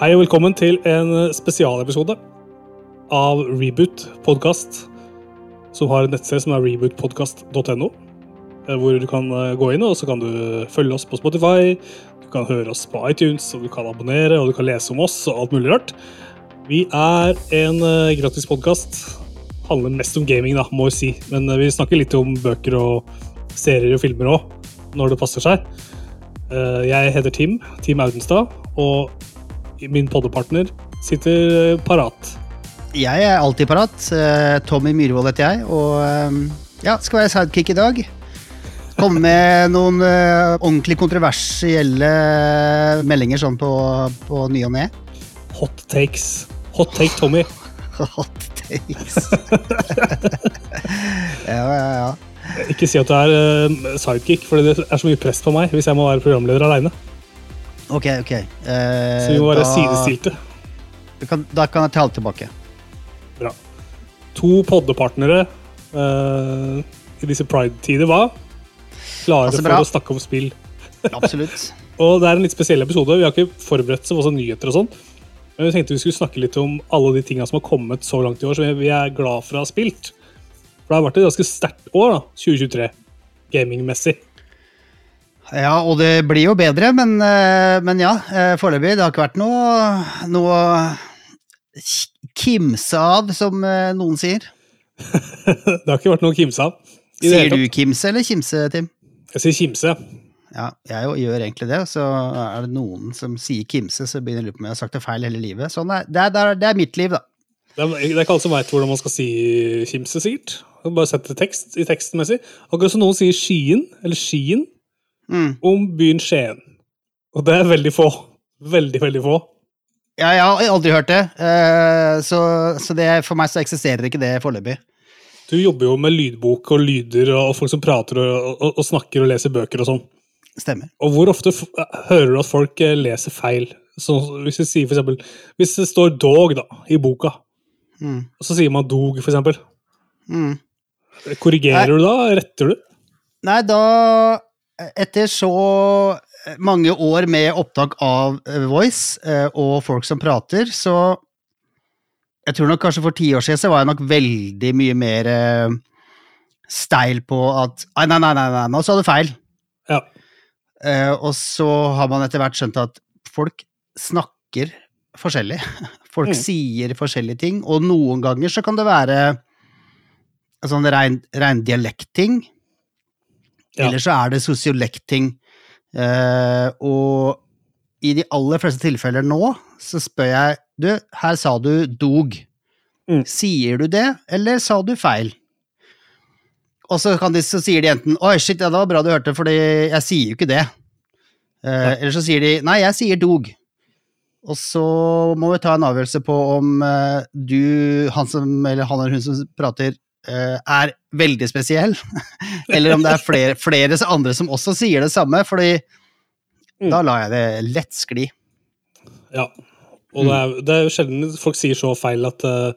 Hei og velkommen til en spesialepisode av Reboot podkast, som har et nettsted som er rebootpodkast.no. eh, Hvor du kan eh, gå inn og så kan du følge oss på Spotify, du kan høre oss på iTunes, og du kan abonnere og du kan lese om oss og alt mulig rart. Vi er en eh, gratis podkast. Handler mest om gaming, da, må jeg si. Men eh, vi snakker litt om bøker og serier og filmer òg, når det passer seg. Eh, Jeg heter Tim, Tim Audenstad, og min poddepartner sitter parat. Jeg er alltid parat. Eh, Tommy Myhrvold heter jeg, og eh, ja, skal være sidekick i dag. Komme med noen eh, ordentlig kontroversielle meldinger sånn på, på ny og ne. Hot takes. Hot take Tommy. Hot takes. ja, ja, ja. Ikke si at du er eh, sidekick, for det er så mye press på meg hvis jeg må være programleder aleine. Ok, ok. Eh, Så vi må være da- sidestilte. Da kan, da kan jeg tale tilbake. Bra. To poddepartnere eh, i disse pride-tider var klare altså, for å snakke om spill. Absolutt. Og det er en litt spesiell episode. Vi har ikke forberedt oss på nyheter og sånn. Men vi tenkte vi skulle snakke litt om alle de tinga som har kommet så langt i år, som vi er glad for å ha spilt. For det har vært et ganske sterkt år, da, 2023, gamingmessig. Ja, og det blir jo bedre, men, eh, men ja, eh, foreløpig. Det har ikke vært noe, noe kimse av, som eh, noen sier. det har ikke vært noe kimse av. Sier du kimse eller kimse, Tim? Jeg sier kimse. Ja, jeg jo gjør egentlig det, så er det noen som sier kimse, så begynner jeg å lure på om jeg har sagt det feil hele livet. Sånn er, det, er, det, er, mitt liv, da. Det er, det er ikke alle som veit hvordan man skal si kimse, sikkert. Bare sette tekst i tekstmessig. Akkurat som noen sier Skien, eller Skien, Mm. om byen Skien. Og det er veldig få. Veldig, veldig få. Ja, jeg har aldri hørt det, eh, så, så det, for meg så eksisterer ikke det foreløpig. Du jobber jo med lydbok og lyder og folk som prater og, og, og snakker og leser bøker og sånn. Stemmer. Og hvor ofte hører du at folk eh, leser feil? Så hvis vi sier for eksempel, hvis det står 'dog' da, i boka, Mm. og så sier man 'dog', for eksempel. Mm. Korrigerer du da? Retter du? Nei, da Etter så mange år med opptak av eh, Voice eh, og folk som prater, så Jeg tror nok kanskje for ti år siden så var jeg nok veldig mye mer eh, steil på at Nei, nei, nei, nei, nå sa du feil. Ja. Eh, og så har man etter hvert skjønt at folk snakker forskjellig. Folk Mm. sier forskjellige ting, og noen ganger så kan det være en sånn rein, rein dialektting. Ja. Eller så er det sosiolekting. Uh, og i de aller fleste tilfeller nå så spør jeg Du, her sa du dog. Mm. Sier du det, eller sa du feil? Og så, kan de, så sier de enten Oi, shit, ja, det var bra du hørte, fordi jeg sier jo ikke det. Eh, eller så sier de Nei, jeg sier dog. Og så må vi ta en avgjørelse på om uh, du, han som, eller han eller hun som prater, eh, er veldig spesiell. eller om det er flere, flere andre som også sier det samme, fordi Mm. da lar jeg det lett skli. Ja. Og det er, det er jo sjelden folk sier så feil at uh,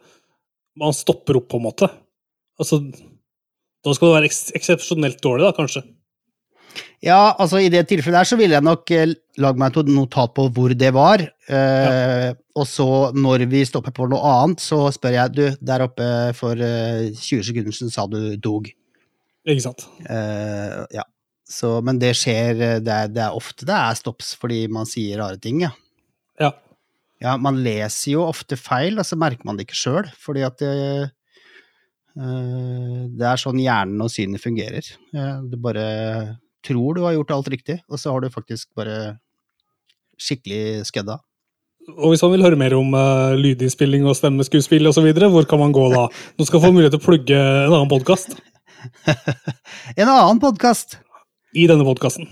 man stopper opp, på en måte. Altså, da skal det være eks eksepsjonelt dårlig, da, kanskje. Ja, altså i det tilfellet der så ville jeg nok lagd lage meg et notat på hvor det var. Eh, Og så når vi stopper på noe annet, så spør jeg du, der oppe for eh, 20 sekunder siden sa du dog. Ikke sant? Eh, ja. Så, men det skjer, eh, det er, det er ofte det er stops fordi man sier rare ting, ja. Ja. Ja, man leser jo ofte feil, og så merker man det ikke sjøl, fordi at det, eh, det er sånn hjernen og synet fungerer. Det bare tror du har gjort alt riktig, og så har du faktisk bare skikkelig skødda. Og hvis man vil høre mer om uh, lydinnspilling og stemmeskuespill osv., hvor kan man gå da? Nå skal få mulighet til å plugge en annen podkast En annen podkast! i denne podkasten.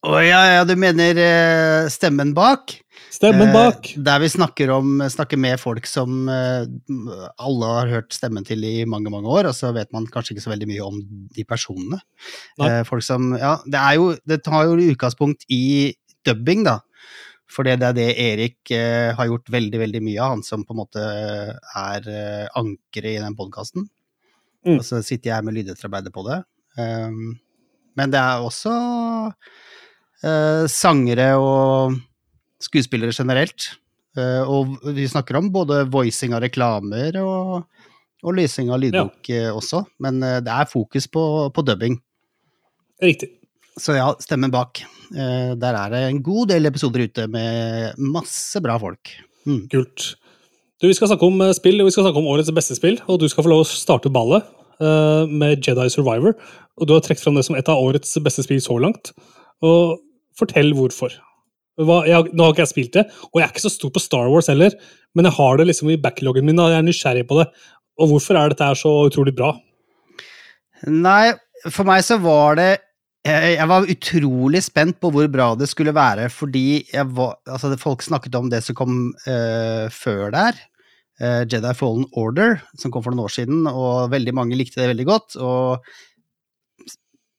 Å ja, ja, du mener uh, Stemmen bak? Stemmen bak. Eh, der vi snakker, om, snakker med folk som eh, alle har hørt stemmen til i mange, mange år, og så vet man kanskje ikke så veldig mye om de personene. Nei. Eh, folk som Ja, det er jo Det tar jo utgangspunkt i dubbing, da. For det er det Erik eh, har gjort veldig, veldig mye av, han som på en måte er eh, ankeret i den podkasten. Mm. Og så sitter jeg med lydetterarbeidet på det. Um, men det er også eh, sangere og skuespillere generelt. Eh, og vi snakker om både voicing av reklamer og, og lysing av lydbok ja. også. Men eh, det er fokus på, på dubbing. Riktig. Så ja, stemmen bak. Eh, der er det en god del episoder ute med masse bra folk. Mm. Kult. Du, Vi skal snakke om eh, spill, og vi skal snakke om årets beste spill. Og du skal få lov å starte ballet uh, med Jedi Survivor. Og du har trukket fram det som et av årets beste spill så langt. Og fortell hvorfor. Jeg, nå har ikke jeg spilt det, og jeg er ikke så stor på Star Wars heller, men jeg har det liksom i backloggen min, og jeg er nysgjerrig på det. Og hvorfor er dette her så utrolig bra? Nei, for meg så var det jeg, var utrolig spent på hvor bra det skulle være, fordi var, altså, folk snakket om det som kom uh, før der. Uh, Jedi Fallen Order, som kom for noen år siden, og veldig mange likte det veldig godt. Og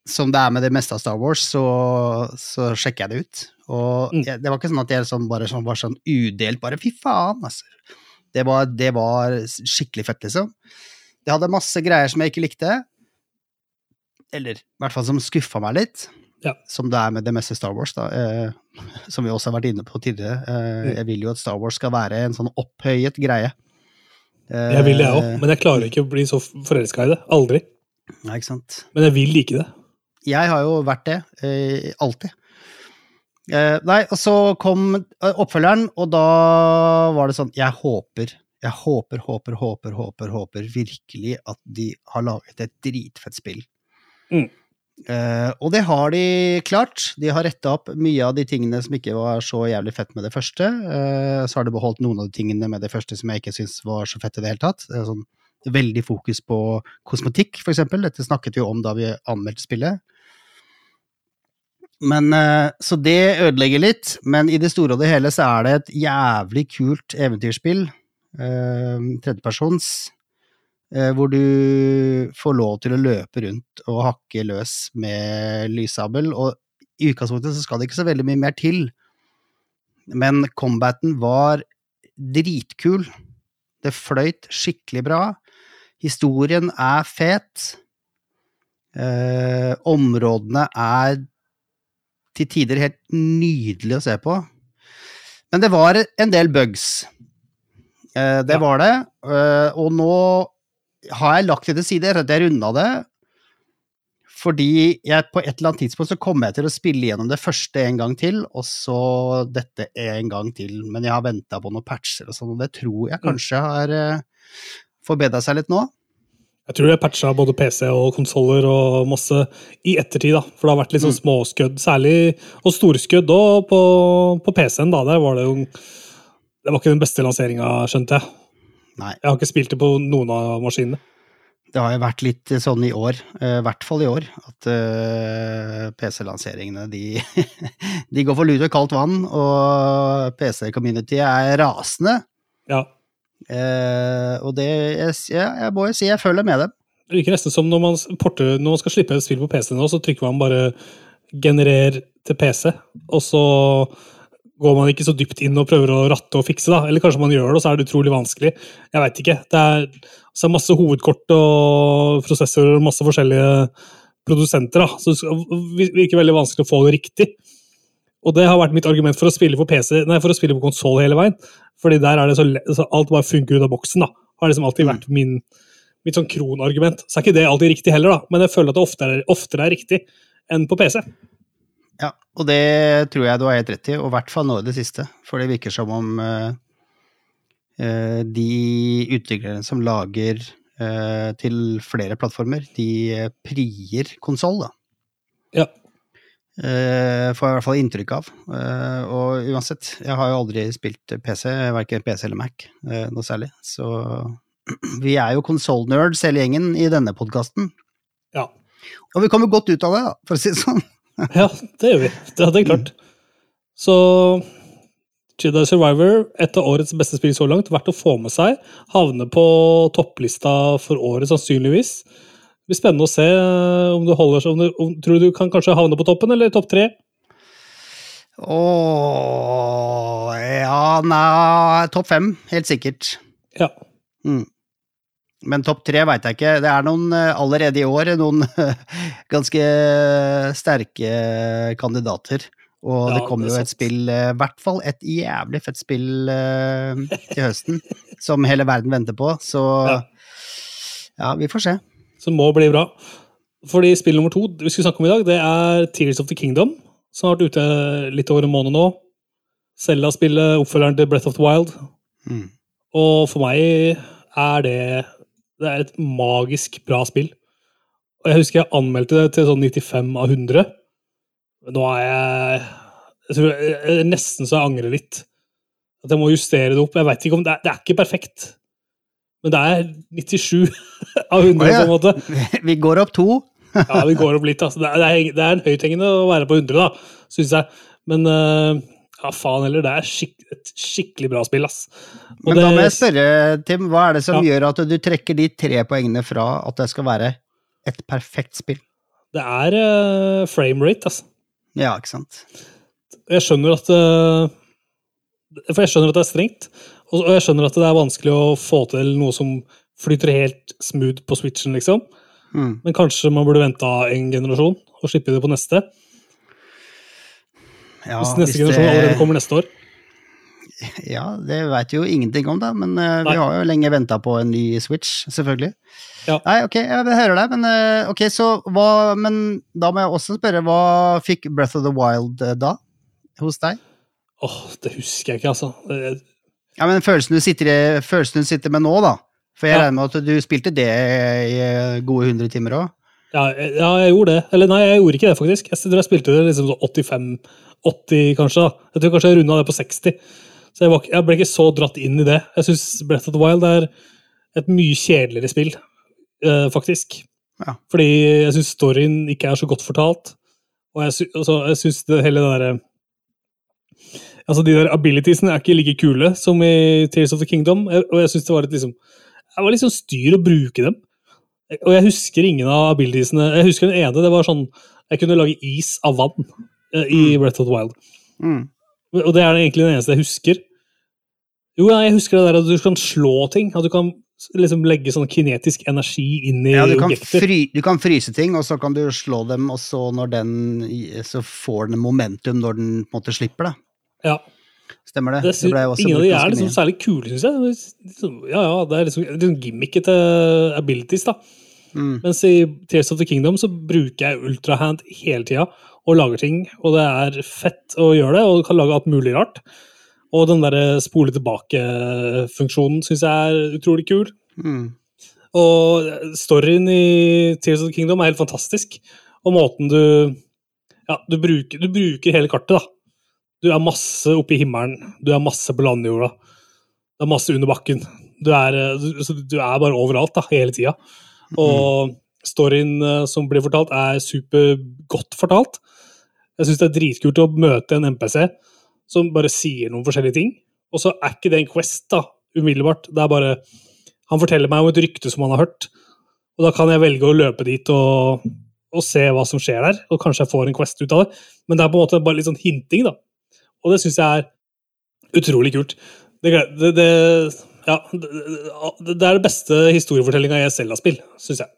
som det er med det meste av Star Wars, så, så sjekker jeg det ut. Og Mm. jeg, det var ikke sånn at jeg sånn, bare sånn, var sånn udelt bare fy faen, altså. Det var, det var skikkelig fett, liksom. Det hadde masse greier som jeg ikke likte. Eller i hvert fall som skuffa meg litt. Ja. Som det er med det meste Star Wars, da. Eh, som vi også har vært inne på tidligere. Eh, Mm. Jeg vil jo at Star Wars skal være en sånn opphøyet greie. Eh, Jeg vil det, jeg òg, men jeg klarer ikke å bli så forelska i det. Aldri. Nei, ikke sant. Men jeg vil like det. Jeg har jo vært det, eh, alltid. Eh, nei, og så kom eh, oppfølgeren, og da var det sånn Jeg håper, jeg håper, håper, håper, håper, håper virkelig at de har laget et dritfett spill. Mm. Uh, og det har de klart. De har retta opp mye av de tingene som ikke var så jævlig fett med det første. Uh, så har de beholdt noen av de tingene med det første som jeg ikke syns var så fett i det hele tatt. Det er sånn veldig fokus på kosmetikk, for eksempel. Dette snakket vi om da vi anmeldte spillet. Men, eh, så det ødelegger litt, men i det store og det hele så er det et jævlig kult eventyrspill. Eh, tredjepersons. Eh, hvor du får lov til å løpe rundt og hakke løs med lyssabel. Og i utgangspunktet så skal det ikke så veldig mye mer til. Men combaten var dritkul. Det fløyt skikkelig bra. Historien er fet. Eh, områdene er til tider helt nydelig å se på. Men det var en del bugs. Eh, det var det. Eh, og nå har jeg lagt det til side etter at jeg runda det. Fordi jeg på et eller annet tidspunkt så kommer jeg til å spille gjennom det første en gang til, og så dette en gang til. Men jeg har venta på noen patcher og sånn, og det tror jeg kanskje har uh, forbedra seg litt nå. Jeg tror jeg patcha både PC og konsoller og masse i ettertid, da. For det har vært litt sånn småskudd, særlig, og storskudd òg på, på PC-en, da. Der var det jo Det var ikke den beste lanseringa, skjønte jeg. Nei. Jeg har ikke spilt det på noen av maskinene. Det har jo vært litt sånn i år, eh, i hvert fall i år, at eh, PC-lanseringene de, de går for lut og kaldt vann, og PC-community er rasende. Ja. Eh, og det jeg, jeg, må jo si jeg følger med dem. Det virker nesten som når man, porter, når man skal slippe et spill på PC nå, så trykker man bare 'generer til PC', og så går man ikke så dypt inn og prøver å ratte og fikse, da. Eller kanskje man gjør det, og så er det utrolig vanskelig. Jeg veit ikke. Det er, så er masse hovedkort og prosessorer og masse forskjellige produsenter, da. Så det virker veldig vanskelig å få det riktig. Og det har vært mitt argument for å spille på PC, nei, for å spille på konsoll hele veien. Fordi der er det så, lett, så alt bare funker ut av boksen, da. Har liksom alltid vært min, mitt sånn kronargument. Så er ikke det alltid riktig heller, da. Men jeg føler at det oftere, oftere er riktig enn på PC. Ja, og det tror jeg du har helt rett i, og i hvert fall nå i det siste. For det virker som om uh, de utviklerne som lager uh, til flere plattformer, de prier konsoll, da. Ja. Eh, får jeg i hvert fall inntrykk av. Uh, og uansett, jeg har jo aldri spilt PC, verken PC eller Mac, uh, noe særlig. Så vi er jo konsollnerds hele gjengen i denne podkasten. Ja. Og vi kommer godt ut av det, for å si det sånn. Ja, det gjør vi. Det er klart. Så Jedi Survivor, et av årets beste spill så langt, verdt å få med seg. Havne på topplista for året, sannsynligvis. Blir spennende å se om du holder seg om du, om, Tror du du kan kanskje havne på toppen, eller topp tre? Åh, ja, nei, topp fem, helt sikkert. Ja. Mm. Men topp tre veit jeg ikke. Det er noen eh, allerede i år noen ganske sterke kandidater. Og Ja, det kommer jo et spill, i hvert fall et jævlig fett spill eh, til høsten, som hele verden venter på. Så ja, vi får se. Som må bli bra. Fordi spill nummer to vi skulle snakke om i dag, det er Tears of the Kingdom, som har vært ute litt over en måned nå. Selda-spillet, oppfølgeren til Breath of the Wild. Mm. Og for meg er det Det er et magisk bra spill. Og jeg husker jeg anmeldte det til sånn 95 av 100. Nå er jeg jeg tror jeg, Nesten så jeg angrer litt. At jeg må justere det opp. Jeg vet ikke om Det er, det er ikke perfekt. Men det er 97 av 100, Å, ja. på en måte. Vi går opp to. Ja, vi går opp litt, altså. Det er, det er, en høythengende å være på 100, da, syns jeg. Men eh, ja, faen heller. Det er skik et skikkelig bra spill, ass. Og Men da må jeg spørre, Tim, hva er det som Ja. gjør at du trekker de tre poengene fra at det skal være et perfekt spill? det er uh, frame rate, altså. Ja, ikke sant? Jeg skjønner at uh, For jeg skjønner at det er strengt, og, jeg skjønner at det er vanskelig å få til noe som flyter helt smooth på switchen, liksom. Mm. Men kanskje man burde venta en generasjon og slippe det på neste. Ja, Hvis neste hvis generasjon det- allerede kommer neste år. Ja, det veit jo ingenting om, da, men uh, vi har jo lenge venta på en ny Switch, selvfølgelig. Ja. Nei, ok, jeg hører deg, men uh, ok, så hva Men da må jeg også spørre, hva fikk Breath of the Wild uh, da? Hos deg? Åh, det husker jeg ikke, altså. Ja, men følelsen du sitter, i, følelsen du sitter med nå, da? For jeg Ja. regner med at du spilte det i eh, gode 100 timer òg? Ja, ja, jeg gjorde det. Eller nei, jeg gjorde ikke det, faktisk. Jeg tror jeg spilte det liksom sånn 85-80, kanskje. da. Jeg tror kanskje jeg runda det på 60. Så jeg, var, jeg ble ikke så dratt inn i det. Jeg syns Breath of the Wild er et mye kjedeligere spill, eh, faktisk. Ja. Fordi jeg syns storyen ikke er så godt fortalt. Og jeg, sy altså, jeg syns hele det derre Altså, de der abilitiesene er ikke like kule som i Tears of the Kingdom, og jeg syns det var litt liksom Jeg var sånn styr å bruke dem. Og jeg husker ingen av abilitiesene. Jeg husker den ene, det var sånn Jeg kunne lage is av vann eh, i Breath of the Wild. Mm. Og det er egentlig den eneste jeg husker. Jo, jeg husker det der at du kan slå ting. At du kan liksom legge sånn kinetisk energi inn i Ja, du kan, objekter. fry, du kan fryse ting, og så kan du slå dem, og så den Så får den momentum når den på en måte slipper det. Ja, Stemmer det? det ble også ingen av de er liksom særlig kule, syns jeg. Det liksom- Ja, ja, det er liksom, det liksom gimmicket til abilities, da. Mm. Mens i Tears of the Kingdom så bruker jeg ultrahand hele tida og lager ting, og det er fett å gjøre det, og du kan lage alt mulig rart. Og den derre spole tilbake-funksjonen syns jeg er utrolig kul. Mm. Og storyen i Tears of the Kingdom er helt fantastisk. Og måten du Ja, du bruker, du bruker hele kartet, da. Du er masse oppe i himmelen, du er masse på landjorda, det er masse under bakken. Du er, eh, du, er bare overalt, da, hele tida. Og storyen eh, som blir fortalt, er supergodt fortalt. Jeg syns det er dritkult å møte en MPC som bare sier noen forskjellige ting. Og så er ikke det en Quest, da, umiddelbart. Det er bare Han forteller meg om et rykte som han har hørt, og da kan jeg velge å løpe dit og, og se hva som skjer der, og kanskje jeg får en Quest ut av det. Men det er på en måte bare litt sånn hinting, da. Og det syns jeg er utrolig kult. Det, det, det, ja, det, er det beste historiefortellinga jeg selv har spill, syns jeg.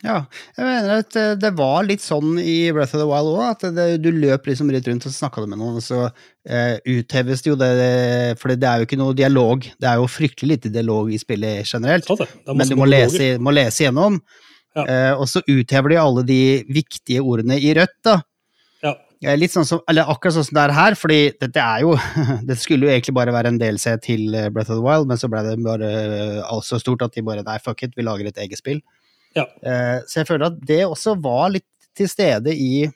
Ja, jeg mener at eh, det var litt sånn i Breath of the Wild òg, at det, du løp liksom litt rundt og snakka med noen, og så eh, utheves det jo det For det er jo ikke noe dialog. Det er jo fryktelig lite dialog i spillet generelt. Er Men du må lese, må lese gjennom. Ja. Eh, og så uthever de alle de viktige ordene i rødt, da. Eh, Litt sånn som, eller akkurat sånn som det er her, fordi dette er jo Det skulle jo egentlig bare være en DLC til eh, Breath of the Wild, men så ble det bare eh, alt så stort at de bare Nei, fuck it, vi lager et eget spill. Ja. Så jeg føler at det også var litt til stede i,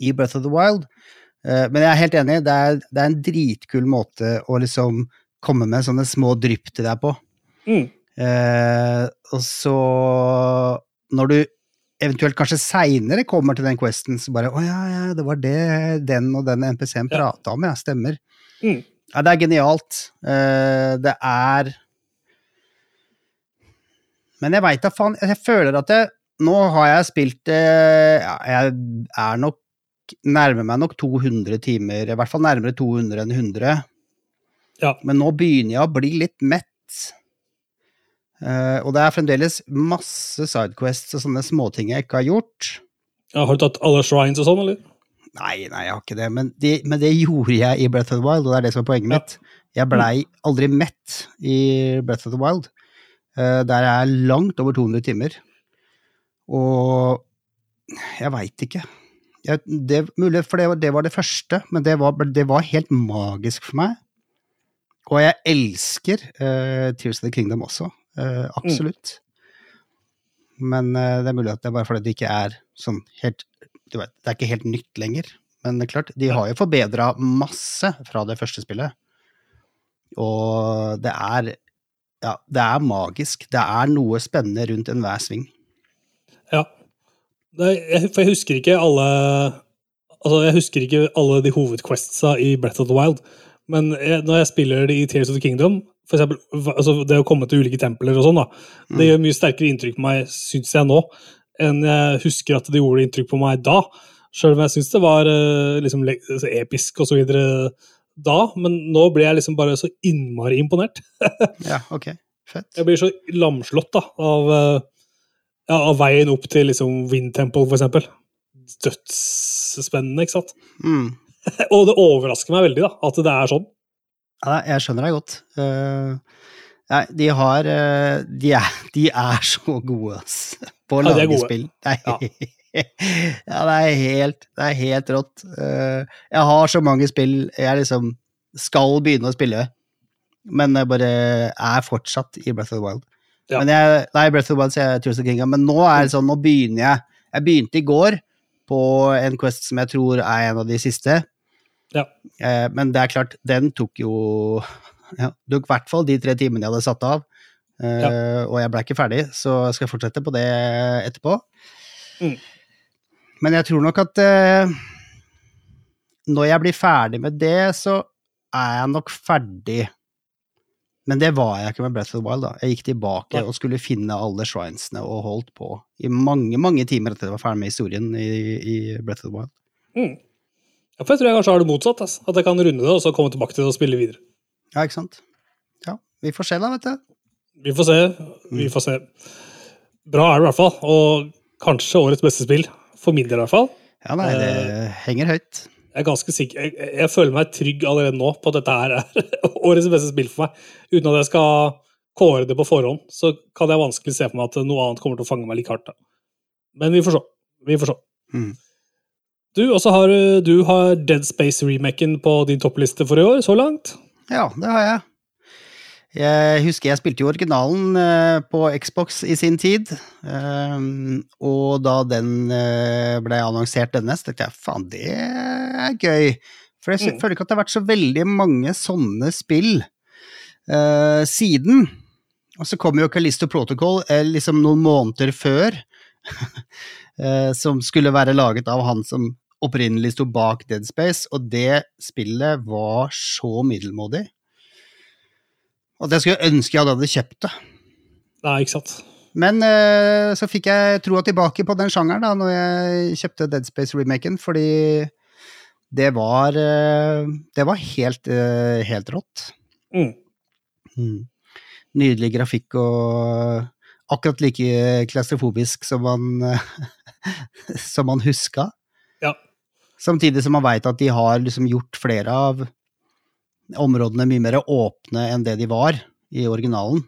i Breath of the Wild. Men jeg er helt enig, det er, det er en dritkul måte å liksom komme med sånne små drypp til deg på. Mm. Og så Når du eventuelt kanskje seinere kommer til den questen, så bare Å ja, ja, det var det den og den NPC-en Ja. prata om, ja, stemmer. Mm. Ja, det er genialt. Eh, det er Men jeg veit da faen Jeg føler at jeg Nå har jeg spilt eh, ja, Jeg er nok Nærmer meg nok 200 timer, i hvert fall nærmere 200 enn 100. Ja. Men nå begynner jeg å bli litt mett. Eh, og det er fremdeles masse sidequests og sånne småting jeg ikke har gjort. Ja, har du tatt alle shrines og sånn, eller? Nei, nei, jeg har ikke det, men det, men det gjorde jeg i Breath of the Wild, og det er det som er poenget Ja. mitt. Jeg blei aldri mett i Breath of the Wild. Eh, der er jeg langt over 200 timer. Og jeg veit ikke. Jeg, det mulig, for det, var- det var det første, men det var, det var helt magisk for meg. Og jeg elsker uh, Tears of the Kingdom også. Eh, absolutt. Men uh, det er mulig at det er bare fordi det ikke er sånn helt du vet, Det er ikke helt nytt lenger. Men det er klart, de har jo forbedra masse fra det første spillet. Og det er Ja, det er magisk. Det er noe spennende rundt enhver sving. Ja. Jeg, for jeg husker ikke alle Altså, jeg husker ikke alle de hovedquestsa i Breath of the Wild, men jeg, når jeg spiller det i Tears of the Kingdom, for eksempel altså det å komme til ulike templer og sånn, da, det gjør mye sterkere inntrykk på meg, syns jeg nå, enn jeg husker at det gjorde inntrykk på meg da. Sjøl om jeg syns det var eh, liksom altså, episk og så videre da, men nå ble jeg liksom bare så innmari imponert. Ja, ok. Fett. Jeg blir så lamslått da, av, eh, ja, av veien opp til liksom Wind Temple, for eksempel. Dødsspennende, ikke sant? Mm. Og det overrasker meg veldig da, at det er sånn. Ja, jeg skjønner deg godt. Eh, nei, de har eh, de, er, de er så gode, ass. På å lage spill. Nei. Ja. ja. det er helt, det er helt rått. Eh, jeg har så mange spill jeg liksom skal begynne å spille, men jeg bare er fortsatt i Breath of the Wild. Ja. Men jeg, nei, Breath of the Wild sier jeg Tears of Kinga, men nå er det sånn, nå begynner jeg. Jeg begynte i går på en quest som jeg tror er en av de siste. Ja. Eh, men det er klart, den tok jo ja, tok i hvert fall de tre timene jeg hadde satt av. Eh, Og jeg ble ikke ferdig, så jeg skal fortsette på det etterpå. Mm. Men jeg tror nok at eh, når jeg blir ferdig med det, så er jeg nok ferdig. Men det var jeg ikke med Breath of the Wild. da. Jeg gikk tilbake ja. og skulle finne alle shrinesene og holdt på i mange mange timer etter jeg var ferdig med historien i, i Breath of the Wild. Mm. Ja, for jeg tror jeg kanskje har det motsatt. Altså. At jeg kan runde det, og så komme tilbake til det og spille videre. Ja, ikke sant? Ja, vi får se da, vet du. Vi får se. Vi får se. Bra er det i hvert fall. Og kanskje årets beste spill. For min del i hvert fall. Ja, nei, det Eh. henger høyt. Jeg er ganske sikker, jeg, jeg føler meg trygg allerede nå på at dette her er årets beste spill for meg. Uten at jeg skal kåre det på forhånd, så kan jeg vanskelig se for meg at noe annet kommer til å fange meg like hardt. da. Men vi får se. Vi får se. Mm. Du, og så har du- du har Dead Space-remaken på din toppliste for i år, så langt. Ja, det har jeg. Jeg husker jeg spilte jo originalen eh, på Xbox i sin tid. ehm, og da den eh, ble annonsert denne, så tenkte jeg faen, det er gøy. For jeg Mm. føler ikke at det har vært så veldig mange sånne spill eh, siden. Og så kom jo Callisto Protocol eh, liksom noen måneder før, eh, som skulle være laget av han som opprinnelig sto bak Dead Space, og det spillet var så middelmådig. At jeg skulle ønske jeg hadde kjøpt det. Nei, ikke sant. Men eh, så fikk jeg troa tilbake på den sjangeren da når jeg kjøpte Dead Space-remaken, fordi det var eh, Det var helt, eh, helt rått. Mm. Mm. Nydelig grafikk og akkurat like klaustrofobisk som man som man huska. Samtidig som man veit at de har liksom gjort flere av områdene mye mer åpne enn det de var i originalen.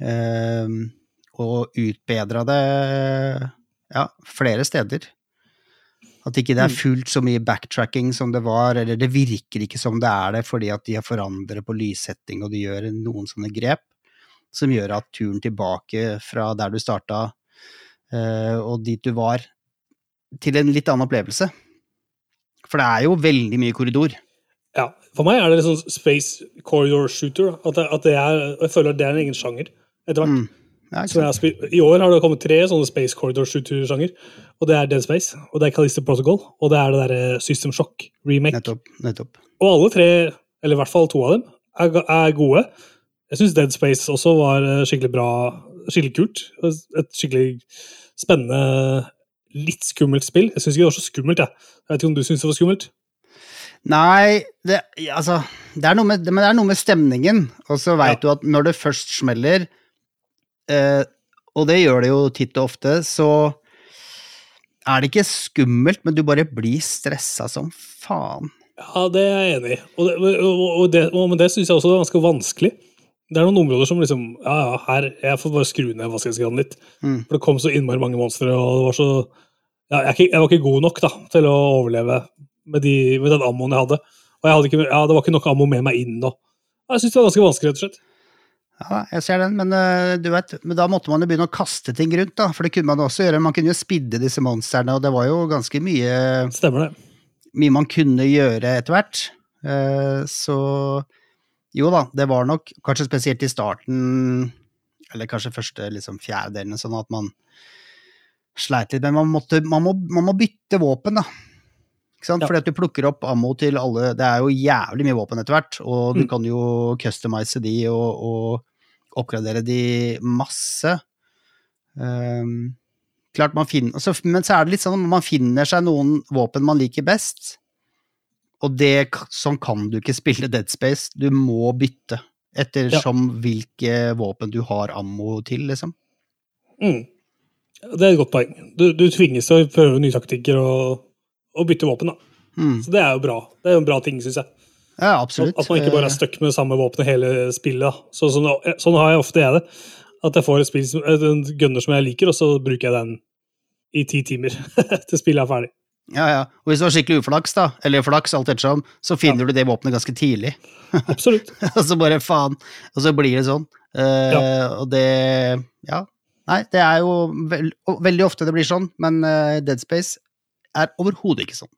Ehm, og utbedra det ja, flere steder. At ikke det er Mm. fullt så mye backtracking som det var, eller det virker ikke som det er det, fordi at de har forandret på lyssetting, og de gjør noen sånne grep som gjør at turen tilbake fra der du starta eh, og dit du var, til en litt annen opplevelse. For det er jo veldig mye korridor. Ja, For meg er det liksom space corridor shooter. At det, at det er, jeg føler at det er en egen sjanger etter hvert. Mm. I år har det kommet tre sånne space corridor shooter-sjanger. Og det er Dead Space, og det er Callisto Protocol, og det er det derre System Shock remake. Nettopp. nettopp. Og alle tre, eller i hvert fall to av dem, er, er gode. Jeg syns Dead Space også var eh, skikkelig bra, skikkelig kult. Et skikkelig spennende, litt skummelt spill. Jeg syns ikke det var så skummelt, jeg. Jeg vet ikke om du syns det var skummelt? Nei, det, altså det er, noe med, men det er noe med stemningen. Og så veit Ja. du at når det først smeller, eh, og det gjør det jo titt og ofte, så er det ikke skummelt, men du bare blir stressa som faen. Ja, det er jeg enig i. Og det, og, og det, og, men det syns jeg også er ganske vanskelig. Det er noen områder som liksom Ja, ja, her Jeg får bare skru ned vanskelighetsgraden litt. Mm. For det kom så innmari mange monstre, og det var så ja, jeg, jeg var ikke god nok da, til å overleve med, de, med den ammoen jeg hadde. Og jeg hadde ikke, ja, det var ikke nok ammo med meg inn. nå. jeg syns det var ganske vanskelig, rett og slett. Ja, jeg ser den, men uh, du vet, men da måtte man jo begynne å kaste ting rundt, da. For det kunne man også gjøre. Man kunne jo spidde disse monstrene, og det var jo ganske mye, Stemmer det. mye man kunne gjøre etter hvert. Uh, så jo da, det var nok kanskje spesielt i starten, eller kanskje første liksom fjerdedelen, sånn at man sleit litt. Men man, måtte, man, må, man må bytte våpen, da. Ikke sant? Ja. Fordi at du plukker opp ammo til alle Det er jo jævlig mye våpen etter hvert, og du Mm. kan jo customize de og, og oppgradere de masse. Um, klart man finner, men så er det litt sånn at man finner seg noen våpen man liker best, og det, sånn kan du ikke spille Dead Space. Du må bytte ettersom hvilke våpen du har ammo til, liksom. Mm. Det er et godt poeng. Du, du tvinges til å prøve nye taktikker og, og bytte våpen. da. Mm. Så det er jo bra. Det er jo en bra ting, syns jeg. Ja, absolutt. At man ikke bare er stuck med samme våpen hele spillet. Så, sånn, sånn har jeg ofte jeg det. At jeg får et spill en gunner som jeg liker, og så bruker jeg den i ti timer til spillet er ferdig. Ja, ja. Og hvis du har skikkelig uflaks, da, eller flaks, alt ettersom, så finner du det våpenet ganske tidlig. Absolutt. og så bare faen, og så blir det sånn. Eh, Og det Ja. Nei, det er jo veld, veldig ofte det blir sånn, men uh, Dead Space er overhodet ikke sånn.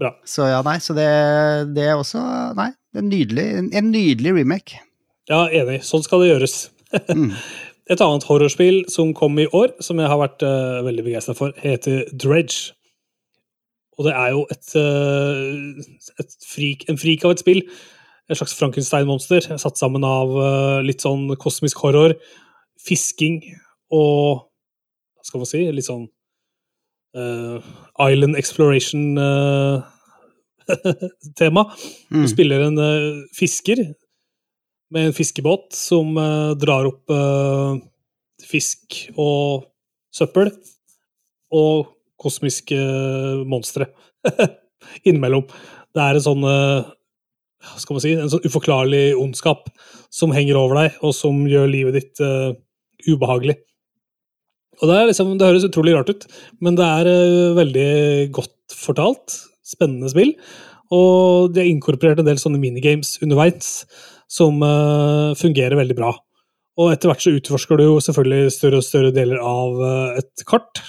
Bra. Så ja, nei, så det, det er også Nei, det er nydelig, en, en nydelig remake. Ja, enig. Sånn skal det gjøres. Mm. Et annet horrorspill som kom i år, som jeg har vært uh, veldig begeistra for, heter Dredge. Og det er jo et, eh, et frik, en frik av et spill. Et slags Frankenstein-monster satt sammen av eh, litt sånn kosmisk horror, fisking og Hva skal man si? Litt sånn uh, Island Exploration-tema. Du Mm. spiller en uh, fisker med en fiskebåt som drar opp fisk og søppel og kosmiske monstre innimellom. Det er en sånn eh, skal man si, en sånn uforklarlig ondskap som henger over deg, og som gjør livet ditt uh, ubehagelig. Og det, liksom, det høres utrolig rart ut, men det er uh, veldig godt fortalt. Spennende spill. Og de har inkorporert en del sånne minigames underveis som uh, fungerer veldig bra. Og etter hvert så utforsker du jo selvfølgelig større og større deler av et kart.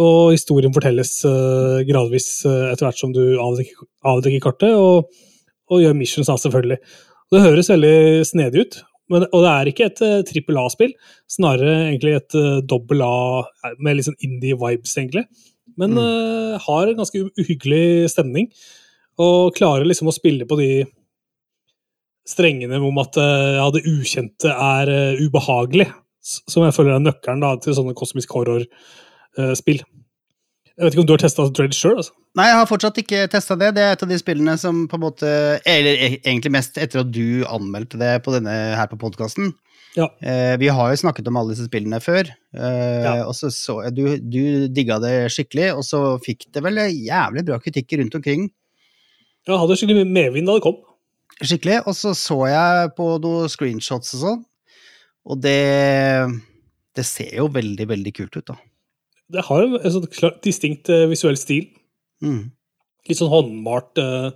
Og historien fortelles uh, gradvis uh, etter hvert som du avdekker, avdekker kartet, og, og gjør missions da, selvfølgelig. Og det høres veldig snedig ut, men, og det er ikke et uh, A-spill, Snarere egentlig et dobbel A eh, med litt sånn indie-vibes, egentlig. Men Mm. eh, har en ganske uhyggelig stemning, og klarer liksom å spille på de strengene om at eh, ja, det ukjente er eh, ubehagelig, som jeg føler er nøkkelen da, til sånne kosmisk horror-spill. Jeg vet ikke om du har testa Dredge sjøl? Altså. Nei, jeg har fortsatt ikke testa det. Det er et av de spillene som på en måte Eller e- egentlig mest etter at du anmeldte det på denne her på podkasten. Ja. Eh, vi har jo snakket om alle disse spillene før, eh, Ja. og så så du, du digga det skikkelig, og så fikk det vel jævlig bra kritikker rundt omkring. Jeg hadde skikkelig medvind da det kom. Skikkelig. Og så så jeg på noen screenshots og sånn, og det Det ser jo veldig, veldig kult ut, da. Det har en en sånn klar, distinkt eh, visuell stil. Mm. Litt sånn håndmalt, eh,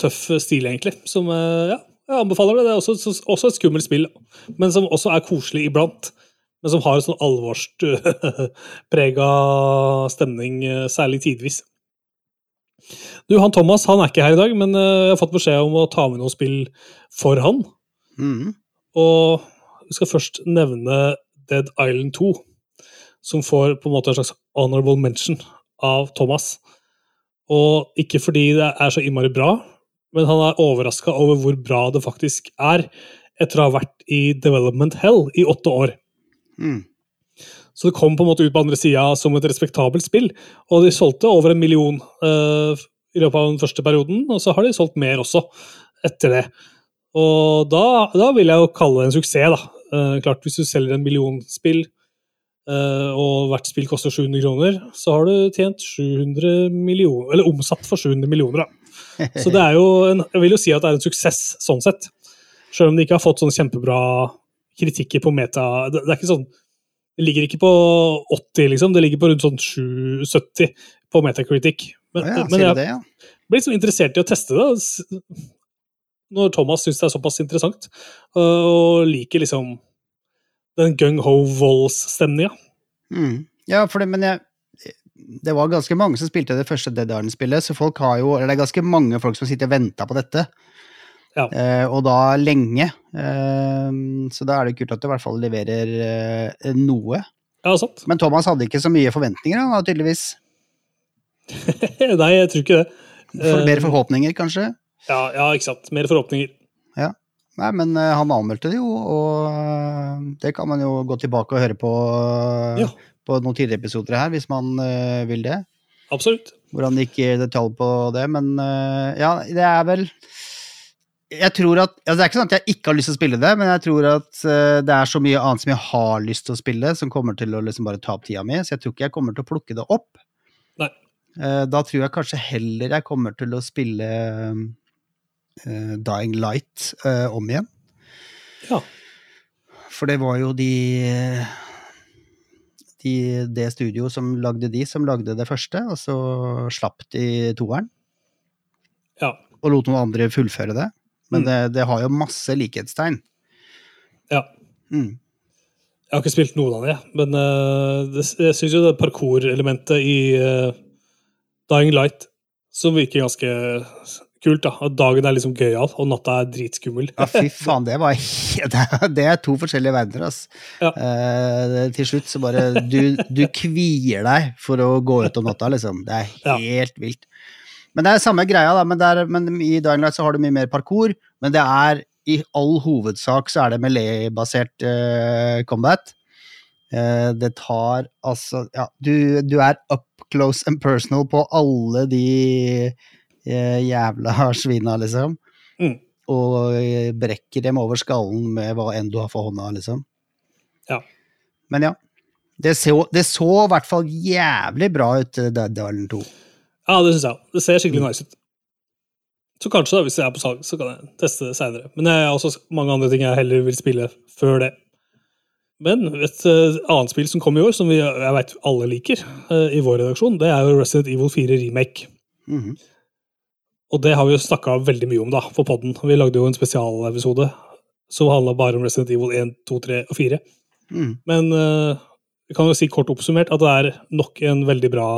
tøff stil, egentlig. Som eh, ja, jeg anbefaler det. Det er også, så- også et skummelt spill, men som også er koselig iblant. Men som har en sånn alvorsprega stemning, særlig tidvis. Du, han Thomas han er ikke her i dag, men jeg har fått beskjed om å ta med noen spill for han. Mm. Og vi skal først nevne Dead Island 2, som får på en måte en slags honorable mention av Thomas. Og ikke fordi det er så innmari bra, men han er overraska over hvor bra det faktisk er, etter å ha vært i development hell i åtte år. Mm. Så det kom på en måte ut på andre sida som et respektabelt spill, og de solgte over en million uh, i løpet av den første perioden, og så har de solgt mer også etter det. Og da, da vil jeg jo kalle det en suksess, da. Uh, klart, hvis du selger en million spill og hvert spill koster 700 kroner, så har du tjent 700 millioner Eller omsatt for 700 millioner, da. Så det er jo en, jeg vil jo si at det er en suksess sånn sett. Selv om det ikke har fått sånn kjempebra kritikker på meta. Det, det er ikke sånn Det ligger ikke på 80, liksom. Det ligger på rundt sånn 7, 70 på Metacritic. Men, Ja, men jeg det, ja? blir liksom interessert i å teste det. Når Thomas syns det er såpass interessant, og liker liksom den gung-ho-volds-stemninga. Mm. Ja, for det, men jeg Det var ganske mange som spilte det første Dead Island-spillet, så folk har jo Eller det er ganske mange folk som sitter og venter på dette. Ja. Eh, og da lenge. Eh, så da er det kult at du i hvert fall leverer eh, noe. Ja, sant. Men Thomas hadde ikke så mye forventninger, han da, tydeligvis. Nei, jeg tror ikke det. For, Eh, mer forhåpninger, kanskje. Ja, ja, ikke sant. Mer forhåpninger. Nei, men eh, han anmeldte det jo, og eh, det kan man jo gå tilbake og høre på, eh, Ja. på noen tidligere episoder her, hvis man vil det. Absolutt. hvor han gikk i detalj på det, men ja, det er vel Jeg tror at altså Det er ikke sånn at jeg ikke har lyst til å spille det, men jeg tror at det er så mye annet som jeg har lyst til å spille, som kommer til å liksom bare ta opp tida mi, så jeg tror ikke jeg kommer til å plukke det opp. Nei. Da tror jeg kanskje heller jeg kommer til å spille Dying Light øh, om igjen. Ja. For det var jo de, de Det studioet som lagde de, som lagde det første, og så slapp de toeren. Ja. Og lot noen andre fullføre det. Men Mm. det, det har jo masse likhetstegn. ja. Mm. Jeg har ikke spilt noen av det, men uh, det, jeg syns jo det parkour-elementet i uh, Dying Light som virker ganske kult. da, At dagen er liksom gøyal, og natta er dritskummel. Ja, fy faen, det var det er- to forskjellige verdener, ass. Ja. Eh, til slutt så bare Du, du kvier deg for å gå ut om natta, liksom. Det er Ja. helt vilt. Men det er samme greia, da. Men, det er, men i Dying Light så har du mye mer parkour. Men det er i all hovedsak så er det melee-basert uh, combat. Eh, det tar altså Ja, du, du er up close and personal på alle de jævla svina, liksom. Mm. Og eh, brekker dem over skallen med hva enn du har for hånda, liksom. Ja. Men ja. Det så, det så i hvert fall jævlig bra ut, eh, Dead Island 2. Ja, det syns jeg. Det ser skikkelig nice ut. Så kanskje, da, hvis jeg er på salg, så kan jeg teste det seinere. Men det er også mange andre ting jeg heller vil spille før det. Men et uh, annet spill som kom i år, som vi, jeg veit alle liker uh, i vår redaksjon, det er jo Resident Evil 4 Remake. Mhm. Og det har vi jo snakka veldig mye om da, for podden. Vi lagde jo en spesialepisode som handla bare om Resident Evil 1, 2, 3 og 4. Mm. Men eh, vi kan jo si kort oppsummert at det er nok en veldig bra